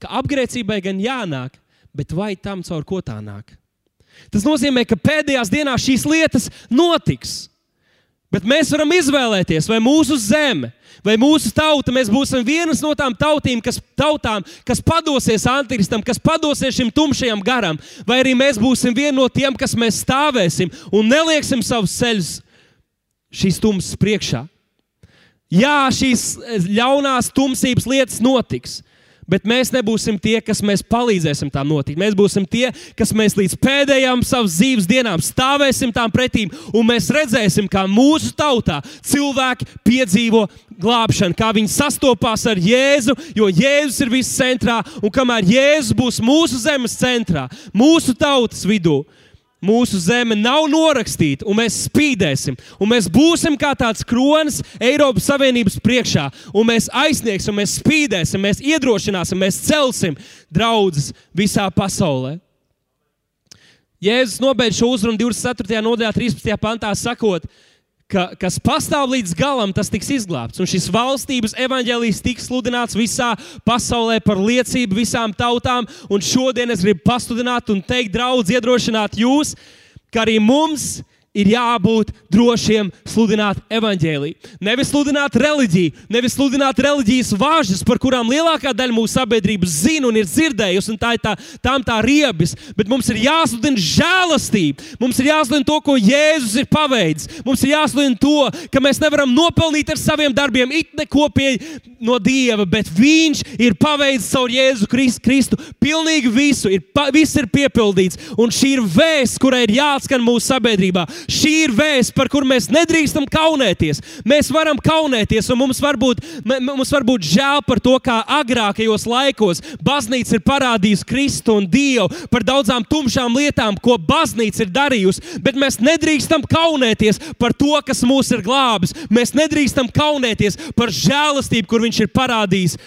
ka apgrēcībai gan jānāk, bet vai tam caur ko tā nāk? Tas nozīmē, ka pēdējās dienās šīs lietas notiks. Bet mēs varam izvēlēties, vai mūsu zeme, vai mūsu tauta, mēs būsim vienas no tām tautīm, kas, tautām, kas padosies antikristam, kas padosies šim tumšajam garam, vai arī mēs būsim viena no tiem, kas mēs stāvēsim un nelieksim savus ceļus šīs tumsas priekšā. Jā, šīs ļaunās tumsības lietas notiks. Bet mēs nebūsim tie, kas mēs palīdzēsim tām notikt. Mēs būsim tie, kas mēs līdz pēdējām savas dzīves dienām stāvēsim tām pretīm, un mēs redzēsim, kā mūsu tautā cilvēki piedzīvo glābšanu, kā viņi sastopās ar Jēzu, jo Jēzus ir viss centrā, un kamēr Jēzus būs mūsu zemes centrā, mūsu tautas vidū, Mūsu zeme nav norakstīta, un mēs spīdēsim. Un mēs būsim kā tāds kronis Eiropas Savienības priekšā, un mēs aizsniegsim, mēs spīdēsim, mēs iedrošināsim, mēs celsim draugus visā pasaulē. Jēzus nobeidz šo uzrunu 24. nodaļā, 13. pantā, sakot, ka, kas pastāv līdz galam, tas tiks izglābts. Un šis valstības evaņģēlijs tiks sludināts visā pasaulē par liecību visām tautām. Un šodien es gribu pasludināt un teikt, draugi, iedrošināt jūs, ka arī mums ir ir jābūt drošiem sludināt evaņģēlīju. Nevis sludināt reliģiju, nevis sludināt reliģijas vāžas, par kurām lielākā daļa mūsu sabiedrības zina un ir dzirdējusi, un tā ir tā, tām tā riebis. Bet mums ir jāsludina žēlastība. Mums ir jāsludina to, ko Jēzus ir paveicis. Mums ir jāsludina to, ka mēs nevaram nopelnīt ar saviem darbiem it neko pie no Dieva, bet Viņš ir paveicis caur Jēzu Kristu pilnīgi visu. Ir, pa, viss ir piepildīts, un šī ir vēsts, kurai ir jāatskan mūsu sabiedrībā. Šī ir vēsts, par kuru mēs nedrīkstam kaunēties. Mēs varam kaunēties, un mums var būt, mums var būt žēl par to, kā agrākajos laikos baznīca ir parādījusi Kristu un Dievu par daudzām tumšām lietām, ko baznīca ir darījusi. Bet mēs nedrīkstam kaunēties par to, kas mūs ir glābis. Mēs nedrīkstam kaunēties par žēlastību, kur Viņš ir parādījis.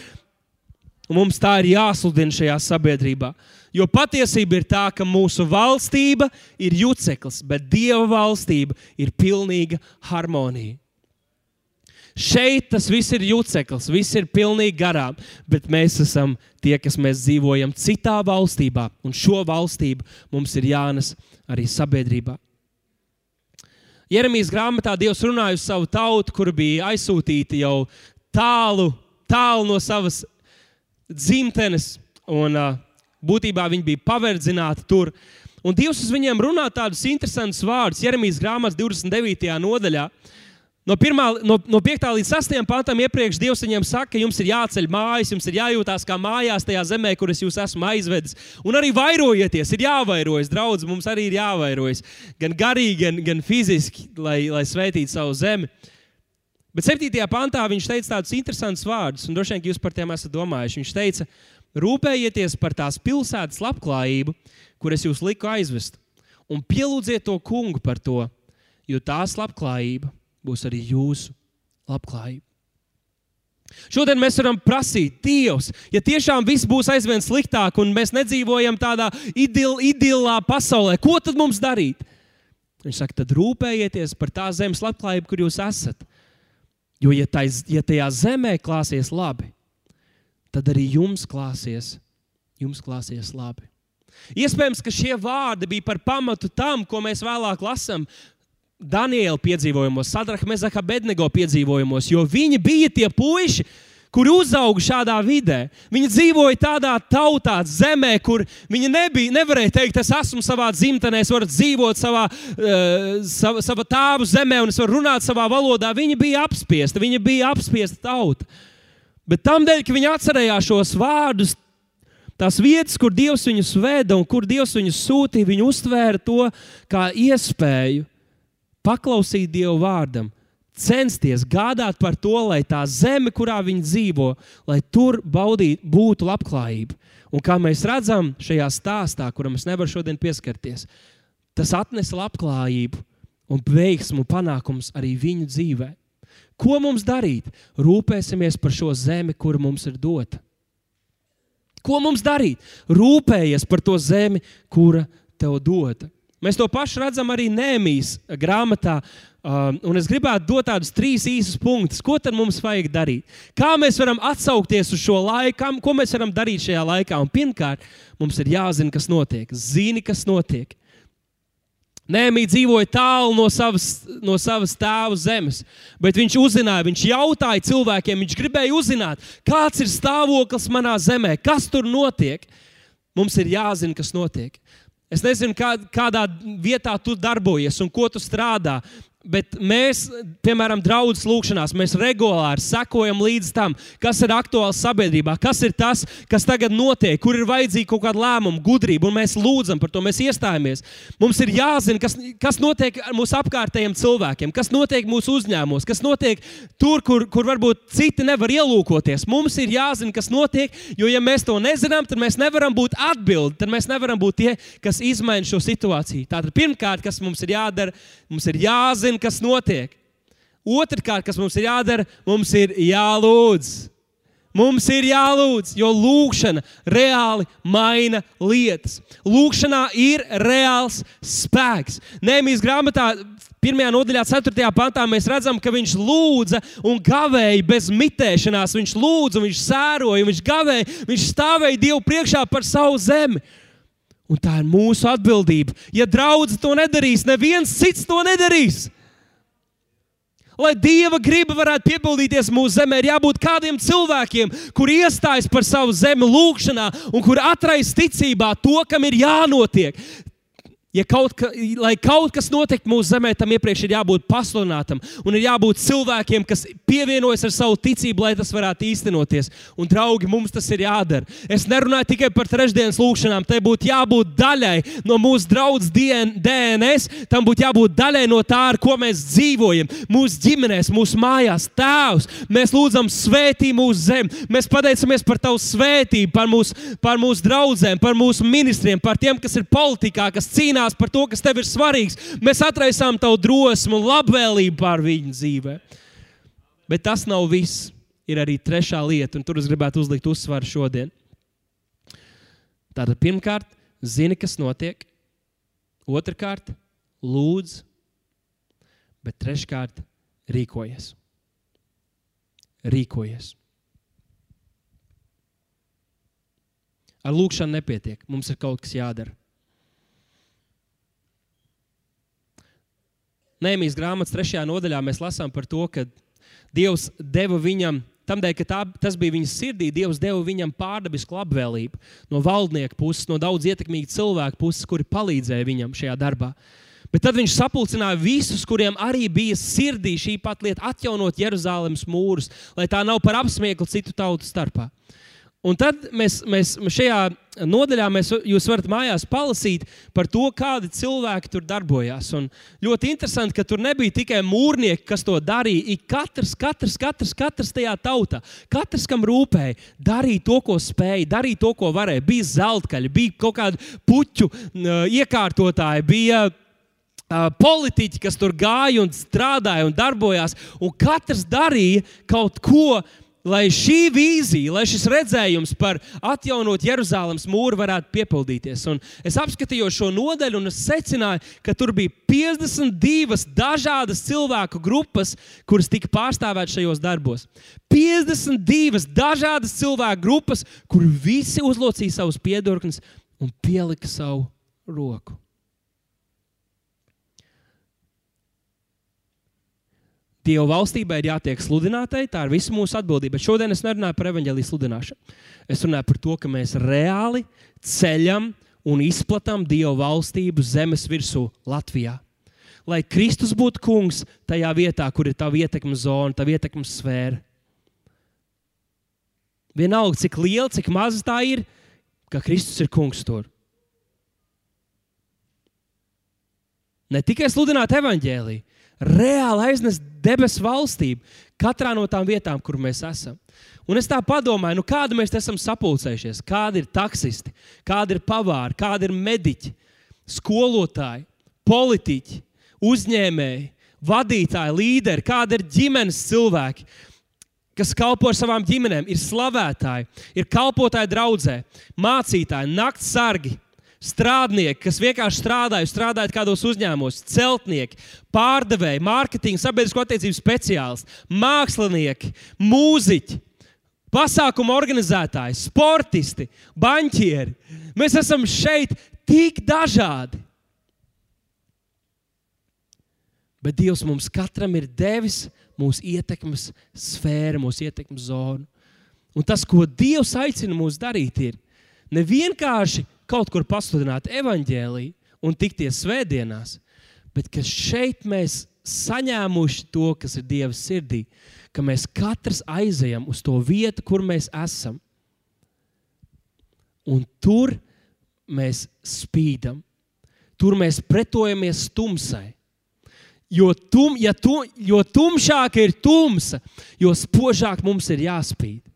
Un mums tā ir jāsludina šajā sabiedrībā. Jo patiesība ir tā, ka mūsu valstība ir juceklis, bet Dieva valstība ir pilnīga harmonija. Šeit tas viss ir juceklis, viss ir pilnīgi garām, bet mēs esam tie, kas mēs dzīvojam citā valstībā, un šo valstību mums ir jānes arī sabiedrībā. Jeremijas grāmatā Dievs runāja uz savu tautu, kur bija aizsūtīta jau tālu, tālu no savas dzimtenes. Un, uh, Būtībā viņi bija paverdzināti tur. Un Dievs uz viņiem runā tādus interesantus vārdus Jeremijas grāmatas 29. nodaļā. No, pirmā, no, no 5. līdz 6. pantam iepriekš Dievs viņiem saka, ka jums ir jāceļ mājas, jums ir jājūtās kā mājās tajā zemē, kuras jūs esmu aizvedis. Un arī vairojieties, ir jāvairojas, draugs, mums arī ir jāvairojas. Gan garīgi, gan, gan fiziski, lai, lai svētītu savu zemi. Bet 7. pantā viņš teica tādus interesantus vārdus, un droši vien jūs par tiem esat domājuši. Viņš teica, ka Rūpējieties par tās pilsētas labklājību, kuras jūs liku aizvest, un pielūdziet to kungu par to, jo tās labklājība būs arī jūsu labklājība. Šodien mēs varam prasīt, Dievs, ja tiešām viss būs aizvien sliktāk un mēs nedzīvojam tādā idil, idilā pasaulē, ko tad mums darīt? Viņš saka, tad rūpējieties par tā zemes labklājību, kur jūs esat. Jo, ja, tais, ja tajā zemē klāsies labi, tad arī jums klāsies, jums klāsies labi. Iespējams, ka šie vārdi bija par pamatu tam, ko mēs vēlāk lasām Daniela piedzīvojumos, Sadraka Mezaka Bednego piedzīvojumos, jo viņi bija tie puiši, kuri uzauga šādā vidē. Viņi dzīvoja tādā tautā, zemē, kur viņi nebija, nevarēja teikt, es esmu savā dzimtenē, es varu dzīvot savā, uh, sava, sava tēva zemē un es varu runāt savā valodā. Viņi bija apspiesti, viņi bija apspiesta tauta. Bet tam dēļ, ka viņi atcerējās šos vārdus, tās vietas, kur Dievs viņus veda un kur Dievs viņus sūtīja, viņi uztvēra to kā iespēju paklausīt Dieva vārdam, censties gādāt par to, lai tā zeme, kurā viņi dzīvo, lai tur baudīt, būtu labklājība. Un kā mēs redzam šajā stāstā, kuram es nevaru šodien pieskarties, tas atnesa labklājību un veiksmu panākums arī viņu dzīvē. Ko mums darīt? Rūpēsimies par šo zemi, kur mums ir dota. Ko mums darīt? Rūpējies par to zemi, kura tev dota. Mēs to pašu redzam arī Nēmijas grāmatā. Um, un es gribētu dot tādus trīs īsus punktus, ko tad mums vajag darīt. Kā mēs varam atsaukties uz šo laiku, ko mēs varam darīt šajā laikā. Un pirmkārt, mums ir jāzina, kas notiek. Zini, kas notiek. Nēmija dzīvoja tālu no savas, no savas tēva zemes, bet viņš uzzināja, viņš jautāja cilvēkiem, viņš gribēja uzzināt, kāds ir stāvoklis manā zemē, kas tur notiek. Mums ir jāzina, kas notiek. Es nezinu, kā, kādā vietā tu darbojies un ko tu strādā, Bet mēs, piemēram, draudzes lūgšanās, mēs regulāri sekojam līdz tam, kas ir aktuāls sabiedrībā, kas ir tas, kas tagad notiek, kur ir vajadzīga kaut kāda lēmuma, gudrība, un mēs lūdzam par to, mēs iestājamies. Mums ir jāzina, kas, kas notiek ar mūsu apkārtējiem cilvēkiem, kas notiek mūsu uzņēmumos, kas notiek tur, kur, kur varbūt citi nevar ielūkoties. Mums ir jāzina, kas notiek, jo, ja mēs to nezinām, tad mēs nevaram būt atbildi, tad mēs nevaram būt tie, kas izmaina šo situāciju. Tātad pirmkārt, kas mums ir jādara, mums ir jāzina jāzina, kas notiek. Otrakārt, kas mums ir jādara, mums ir jālūdz. Mums ir jālūdz, jo lūkšana reāli maina lietas. Lūkšanā ir reāls spēks. Nēmijas grāmatā, pirmajā nodaļā, 4. pantā, mēs redzam, ka viņš lūdza un gavēja bez mitēšanās. Viņš lūdza, viņš sēroja, viņš gavēja, viņš stāvēja Dievu priekšā par savu zemi. Un tā ir mūsu atbildība. Ja draudzene to nedarīs, neviens cits to nedarīs. Lai Dieva griba varētu piepildīties mūsu zemē, ir jābūt kādiem cilvēkiem, kuri iestājas par savu zemi lūgšanā un kuri atraisa ticībā to, kam ir jānotiek. Ja kaut, ka, lai kaut kas notiktu mūsu zemē, tam iepriekš ir jābūt pasludinātam, un ir jābūt cilvēkiem, kas pievienojas ar savu ticību, lai tas varētu īstenoties. Un, draugi, mums tas ir jādara. Es nerunāju tikai par trešdienas lūgšanām, tai būtu jābūt daļai no mūsu draudzes DNS, tam būtu jābūt daļai no tā, ar ko mēs dzīvojam, mūsu ģimenēs, mūsu mājās. Tēvs, mēs lūdzam, svētī mūsu zemi, mēs pateicamies par Tavu svētību, par mūsu, par mūsu draugiem, par mūsu ministriem, par tiem, kas ir politikā, kas cīnās cīnās par to, kas tev ir svarīgs. Mēs atraisām tavu drosmu un labvēlību pār viņu dzīvē. Bet tas nav viss. Ir arī trešā lieta, un tur es gribētu uzlikt uzsvaru šodien. Tātad, pirmkārt, zini, kas notiek. Otrakārt, lūdz, bet treškārt, rīkojies. Rīkojies. Ar lūkšanu nepietiek. Mums ir kaut kas jādara. Nēmijas grāmatas trešajā nodaļā mēs lasām par to, ka Dievs deva viņam, tādēļ, ka tā, tas bija viņa sirdī, Dievs deva viņam pārdabisku labvēlību no valdnieka puses, no daudz ietekmīgu cilvēku puses, kuri palīdzēja viņam šajā darbā. Bet tad viņš sapulcināja visus, kuriem arī bija sirdī šī pat lieta, atjaunot Jeruzalemes mūrus, lai tā nav par apsmieklu citu tautu starpā. Un tad mēs, mēs šajā nodaļā mēs, jūs varat mājās palasīt par to, kādi cilvēki tur darbojās. Un ļoti interesanti, ka tur nebija tikai mūrnieki, kas to darīja. Ik katrs, katrs, katrs, katrs tajā tautā, katrs, kam rūpēja, darīja to, ko spēja, darīja to, ko varēja. Bija zeltkaļi, bija kaut kādi puķu iekārtotāji, bija politiķi, kas tur gāja un strādāja un darbojās, un katrs darīja kaut ko, lai šī vīzija, lai šis redzējums par atjaunot Jeruzalemes mūru varētu piepildīties. Un es apskatījos šo nodaļu un es secināju, ka tur bija 52 dažādas cilvēku grupas, kuras tika pārstāvētas šajos darbos. 52 dažādas cilvēku grupas, kur visi uzlocīja savus piedurknes un pielika savu roku. Dieva valstībai ir jātiek sludinātai, tā ir visa mūsu atbildība. Bet šodien es nerunāju par evaņģēlīju sludināšanu. Es runāju par to, ka mēs reāli ceļam un izplatām Dieva valstību zemes virsū Latvijā. Lai Kristus būtu kungs tajā vietā, kur ir tā ietekmes zona, tā ietekmes sfēra. Vienalga, cik liela, cik maza tā ir, ka Kristus ir kungs tur. Ne tikai sludināt evaņģēlīju, reāli aiznest debesu valstību katrā no tām vietām, kur mēs esam. Un es tā domāju, nu kāda mēs esam sapulcējušies, kādi ir taksisti, kādi ir pavāri, kādi ir mediķi, skolotāji, politiķi, uzņēmēji, vadītāji, līderi, kādi ir ģimenes cilvēki, kas kalpo savām ģimenēm, ir slavētāji, ir kalpotāji draudzē, mācītāji, nakts sargi strādnieki, kas vienkārši strādāja, strādāja kādos uzņēmumos, celtnieki, pārdevēji, mārketinga, sabiedrisko attiecību speciālisti, mākslinieki, mūziķi, pasākumu organizētāji, sportisti, banķieri. Mēs esam šeit tik dažādi. Bet Dievs mums katram ir devis mūsu ietekmes sfēru, mūsu ietekmes zonu. Un tas, ko Dievs aicina mūs darīt, ir ne vienkārši kaut kur pasludināt evaņģēlīju un tikties svētdienās, bet ka šeit mēs saņēmuši to, kas ir Dieva sirdī, ka mēs katrs aizejam uz to vietu, kur mēs esam. Un tur mēs spīdam, tur mēs pretojamies tumsai. Jo, tum, ja tu, jo tumšāka ir tumsa, jo spožāk mums ir jāspīd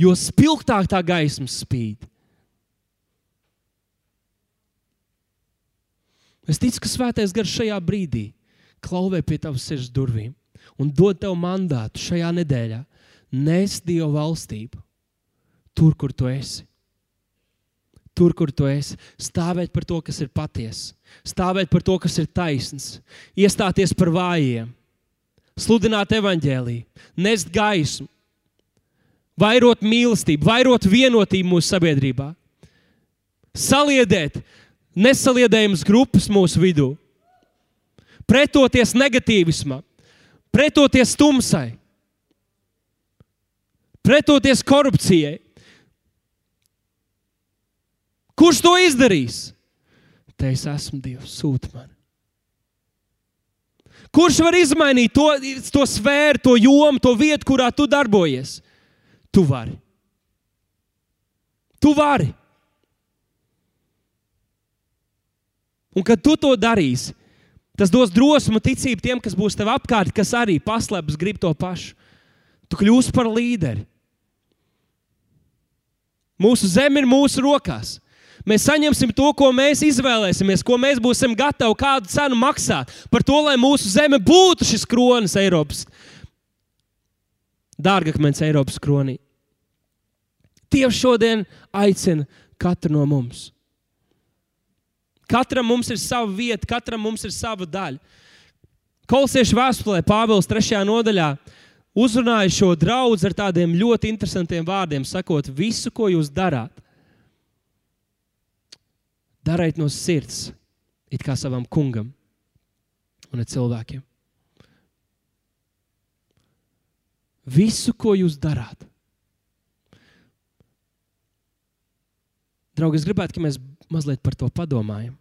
jo spilgtāk tā gaisma spīd. Es ticu, ka svētais gars šajā brīdī klauvē pie tavas sirds durvīm un dod tev mandātu šajā nedēļā nest Dieva valstību tur, kur tu esi. Tur, kur tu esi, stāvēt par to, kas ir patiesa, stāvēt par to, kas ir taisns, iestāties par vājiem, sludināt evaņģēlīju, nest gaismu, vairot mīlestību, vairot vienotību mūsu sabiedrībā, saliedēt nesaliedējumas grupas mūsu vidū, pretoties negatīvismam, pretoties tumsai, pretoties korupcijai. Kurš to izdarīs? Te es esmu Dievs, sūta man. Kurš var izmainīt to, to sfēru, to jomu, to vietu, kurā tu darbojies? Tu vari. Tu vari. Un kad tu to darīsi, tas dos drosmu, ticību tiem, kas būs tev apkārt, kas arī paslēpjas, grib to pašu. Tu kļūsi par līderi. Mūsu zeme ir mūsu rokās. Mēs saņemsim to, ko mēs izvēlēsimies, ko mēs būsim gatavi kādu cenu maksāt par to, lai mūsu zeme būtu šis kronis Eiropas dārgakmens Eiropas kronī. Dievs šodien aicina katru no mums. Katram mums ir sava vieta, katram mums ir sava daļa. Kolosiešu vēstulē Pāvils 3. nodaļā uzrunāja šo draugu ar tādiem ļoti interesantiem vārdiem, sakot, visu, ko jūs darāt, dariet no sirds, it kā savam kungam un cilvēkiem. Visu, ko jūs darāt. Draugi, es gribētu, lai mēs mazliet par to padomājam.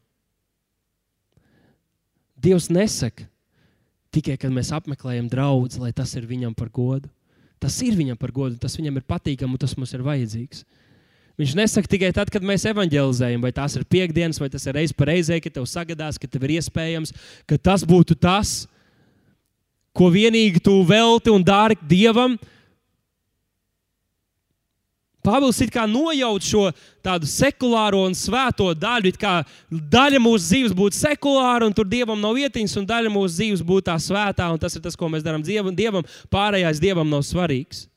Dievs nesaka tikai, kad mēs apmeklējam draugu, lai tas ir viņam par godu. Tas ir viņam par godu, tas viņam ir patīkami un tas mums ir vajadzīgs. Viņš nesaka tikai tad, kad mēs evanģelizējam, vai tās ir piekdienas, vai tas ir reizes reizē, ka tev sagadās, ka tev ir iespējams, ka tas būtu tas, ko vienīgi tu velti un dari Dievam. Pāvils it kā nojauc šo tādu sekulāro un svēto daļu. It kā daļa mūsu dzīves būtu sekulāra, un tur dievam nav vietiņas, un daļa mūsu dzīves būtu tā svētā, un tas ir tas, ko mēs darām dievam. dievam pārējais dievam nav svarīgs.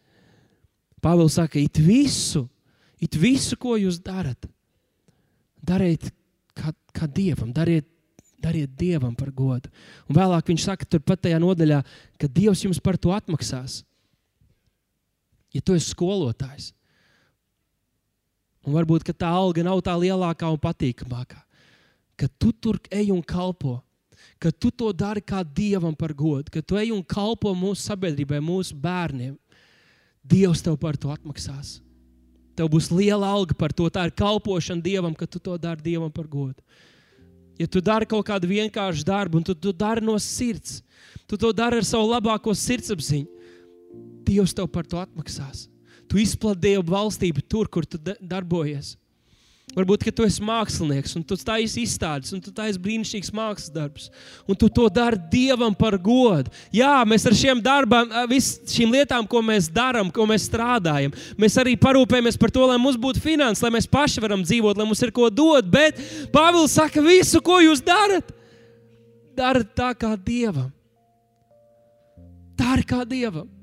Pāvils saka, it visu, it visu, ko jūs darat, dariet kā, kā dievam, dariet Dariet Dievam par godu. Un vēlāk viņš saka, turpat tajā nodaļā, ka Dievs jums par to atmaksās. Ja tu esi skolotājs, un varbūt tā alga nav tā lielākā un patīkamākā, ka tu tur ej un kalpo, ka tu to dari kā Dievam par godu, ka tu ej un kalpo mūsu sabiedrībai, mūsu bērniem, Dievs tev par to atmaksās. Tev būs liela alga par to. Tā ir kalpošana Dievam, ka tu to dari Dievam par godu. Ja tu dari kaut kādu vienkāršu darbu, un tu to dari no sirds, tu to dari ar savu labāko sirdsapziņu, Dievs tev par to atmaksās. Tu izplatīji valstību tur, kur tu darbojies. Varbūt, ka tu esi mākslinieks, un tu taisīsi izstādes, un tu taisīsi brīnišķīgs mākslas darbs, un tu to dari Dievam par godu. Jā, mēs ar šiem darbiem, visām lietām, ko mēs darām, ko mēs strādājam, mēs arī parūpējamies par to, lai mums būtu finanses, lai mēs paši varam dzīvot, lai mums ir ko dot. Bet Pāvils saka, visu, ko jūs darat, darat tā kā Dievam. Tā ir kā Dievam.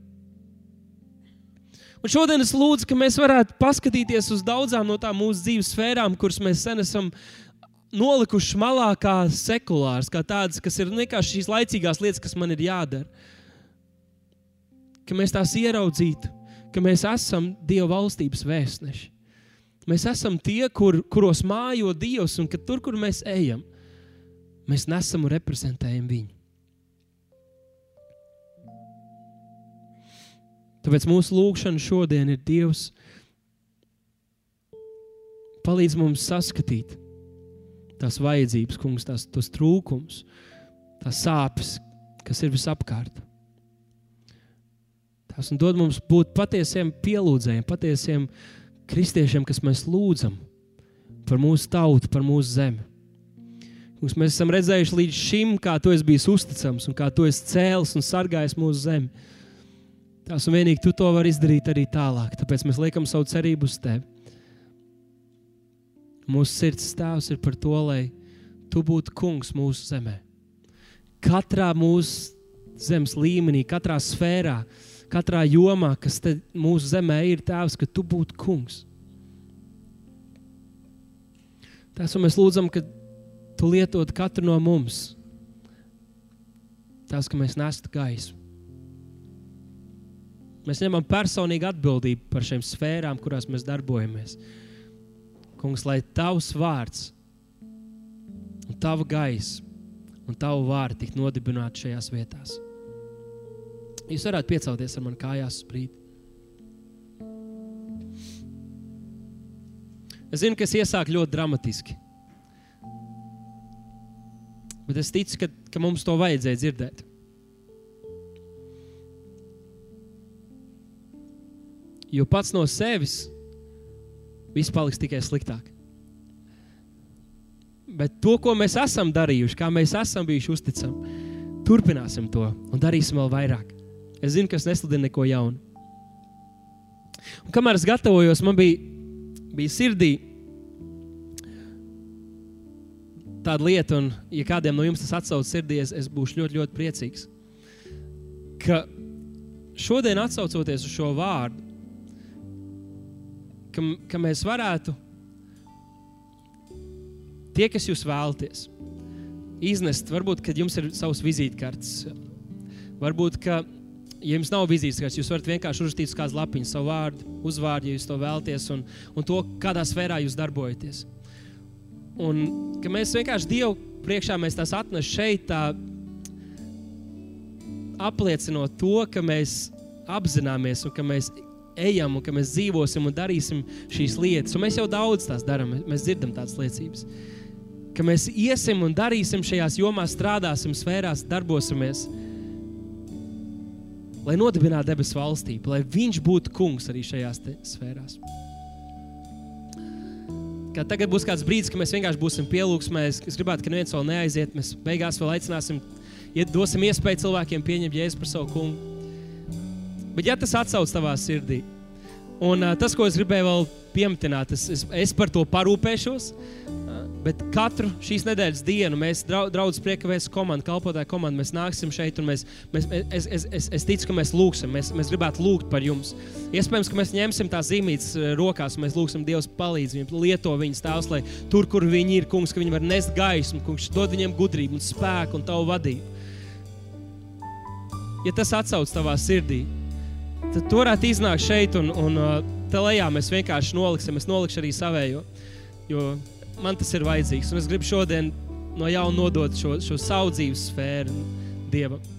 Un šodien es lūdzu, ka mēs varētu paskatīties uz daudzām no tām mūsu dzīves sfērām, kuras mēs sen esam nolikuši malā, kā sekulārs, kā tādas, kas ir vienkārši šīs laicīgās lietas, kas man ir jādara. Ka mēs tās ieraudzītu, ka mēs esam Dieva valstības vēstneši. Mēs esam tie, kur, kuros mājo Dievs, un ka tur, kur mēs ejam, mēs nesam un reprezentējam viņu. Tāpēc mūsu lūgšana šodien ir Dievs. Palīdz mums saskatīt tās vajadzības, kungs, tās, tos trūkumus, tās sāpes, kas ir visapkārt. Tās dod mums būt patiesiem pielūdzējiem, patiesiem kristiešiem, kas mēs lūdzam par mūsu tautu, par mūsu zemi. Mums mēs esam redzējuši līdz šim, kā tu esi bijis uzticams un kā tu esi cēlis un sargājis mūsu zemi. Tās un vienīgi tu to vari izdarīt arī tālāk. Tāpēc mēs liekam savu cerību uz tevi. Mūsu sirds stāvs ir par to, lai tu būtu kungs mūsu zemē. Katrā mūsu zemes līmenī, katrā sfērā, katrā jomā, kas mūsu zemē ir tēvs, ka tu būtu kungs. Tas, un mēs lūdzam, ka tu lietot katru no mums. Tas, ka mēs nestu gaismu. Mēs ņemam personīgu atbildību par šīm sfērām, kurās mēs darbojamies. Kungs, lai tavs vārds, un tava gaisa un tavu vārdu tiktu nodibināti šajās vietās. Jūs varētu piecelties ar mani kājās uz brīdi. Es zinu, ka es iesāku ļoti dramatiski. Bet es ticu, ka, ka mums to vajadzēja dzirdēt. Jo pats no sevis viss paliks tikai sliktāk. Bet to, ko mēs esam darījuši, kā mēs esam bijuši uzticami, turpināsim to un darīsim vēl vairāk. Es zinu, ka es nesludinu neko jaunu. Un kamēr es gatavojos, man bija, bija sirdī tāda lieta, un, ja kādiem no jums tas atsaucas sirdī, es, es būšu ļoti, ļoti priecīgs. Ka šodien, atcaucoties uz šo vārdu, ka, ka mēs varētu, tie, kas jūs vēlaties, iznest, varbūt, kad jums ir savs vizītkartes, varbūt, ka, ja jums nav vizītkartes, jūs varat vienkārši uzrakstīt uz kādas lapiņas savu vārdu, uzvārdu, ja jūs to vēlaties, un, un to, kādā sfērā jūs darbojaties. Un ka mēs vienkārši Dievu priekšā mēs tās atnešam šeit, tā, apliecinot to, ka mēs apzināmies un ka mēs ejam un ka mēs dzīvosim un darīsim šīs lietas. Un mēs jau daudz tās darām, mēs dzirdam tādas liecības. Ka mēs iesim un darīsim šajās jomās, strādāsim, sfērās, darbosimies, lai nodibinātu debesu valstību, lai Viņš būtu kungs arī šajās sfērās. Kā tagad būs kāds brīdis, kad mēs vienkārši būsim pielūgsmē. Es, gribētu, ka neviens vēl neaiziet. Mēs beigās vēl aicināsim, iet, dosim iespēju cilvēkiem pieņemt jēzu par savu kungu. Bet, ja tas atsauc tavā sirdī, un uh, tas, ko es gribēju vēl pieminēt, es, es, es par to parūpēšos. Uh, bet katru šīs nedēļas dienu mēs, draugs priekavēs komanda, kalpotāja komanda, mēs nāksim šeit un mēs, mēs, es, es, es, es ticu, ka mēs lūgsim, mēs, mēs gribētu lūgt par jums. Iespējams, ka mēs ņemsim tās zīmītes rokās un mēs lūgsim Dievs palīdz viņiem, lieto viņus tēvs, lai tur, kur viņi ir, kungs, ka viņi var nest gaismu, kungs, dod viņiem gudrību un spēku un tavu vadību. Ja tas atsauc tavā sirdī, tad tu varētu iznākt šeit un, un uh, te lejā mēs vienkārši noliksim. Es nolikšu arī savējo, jo man tas ir vajadzīgs. Un es gribu šodien no jauna nodot šo, šo savu dzīves sfēru Dievam.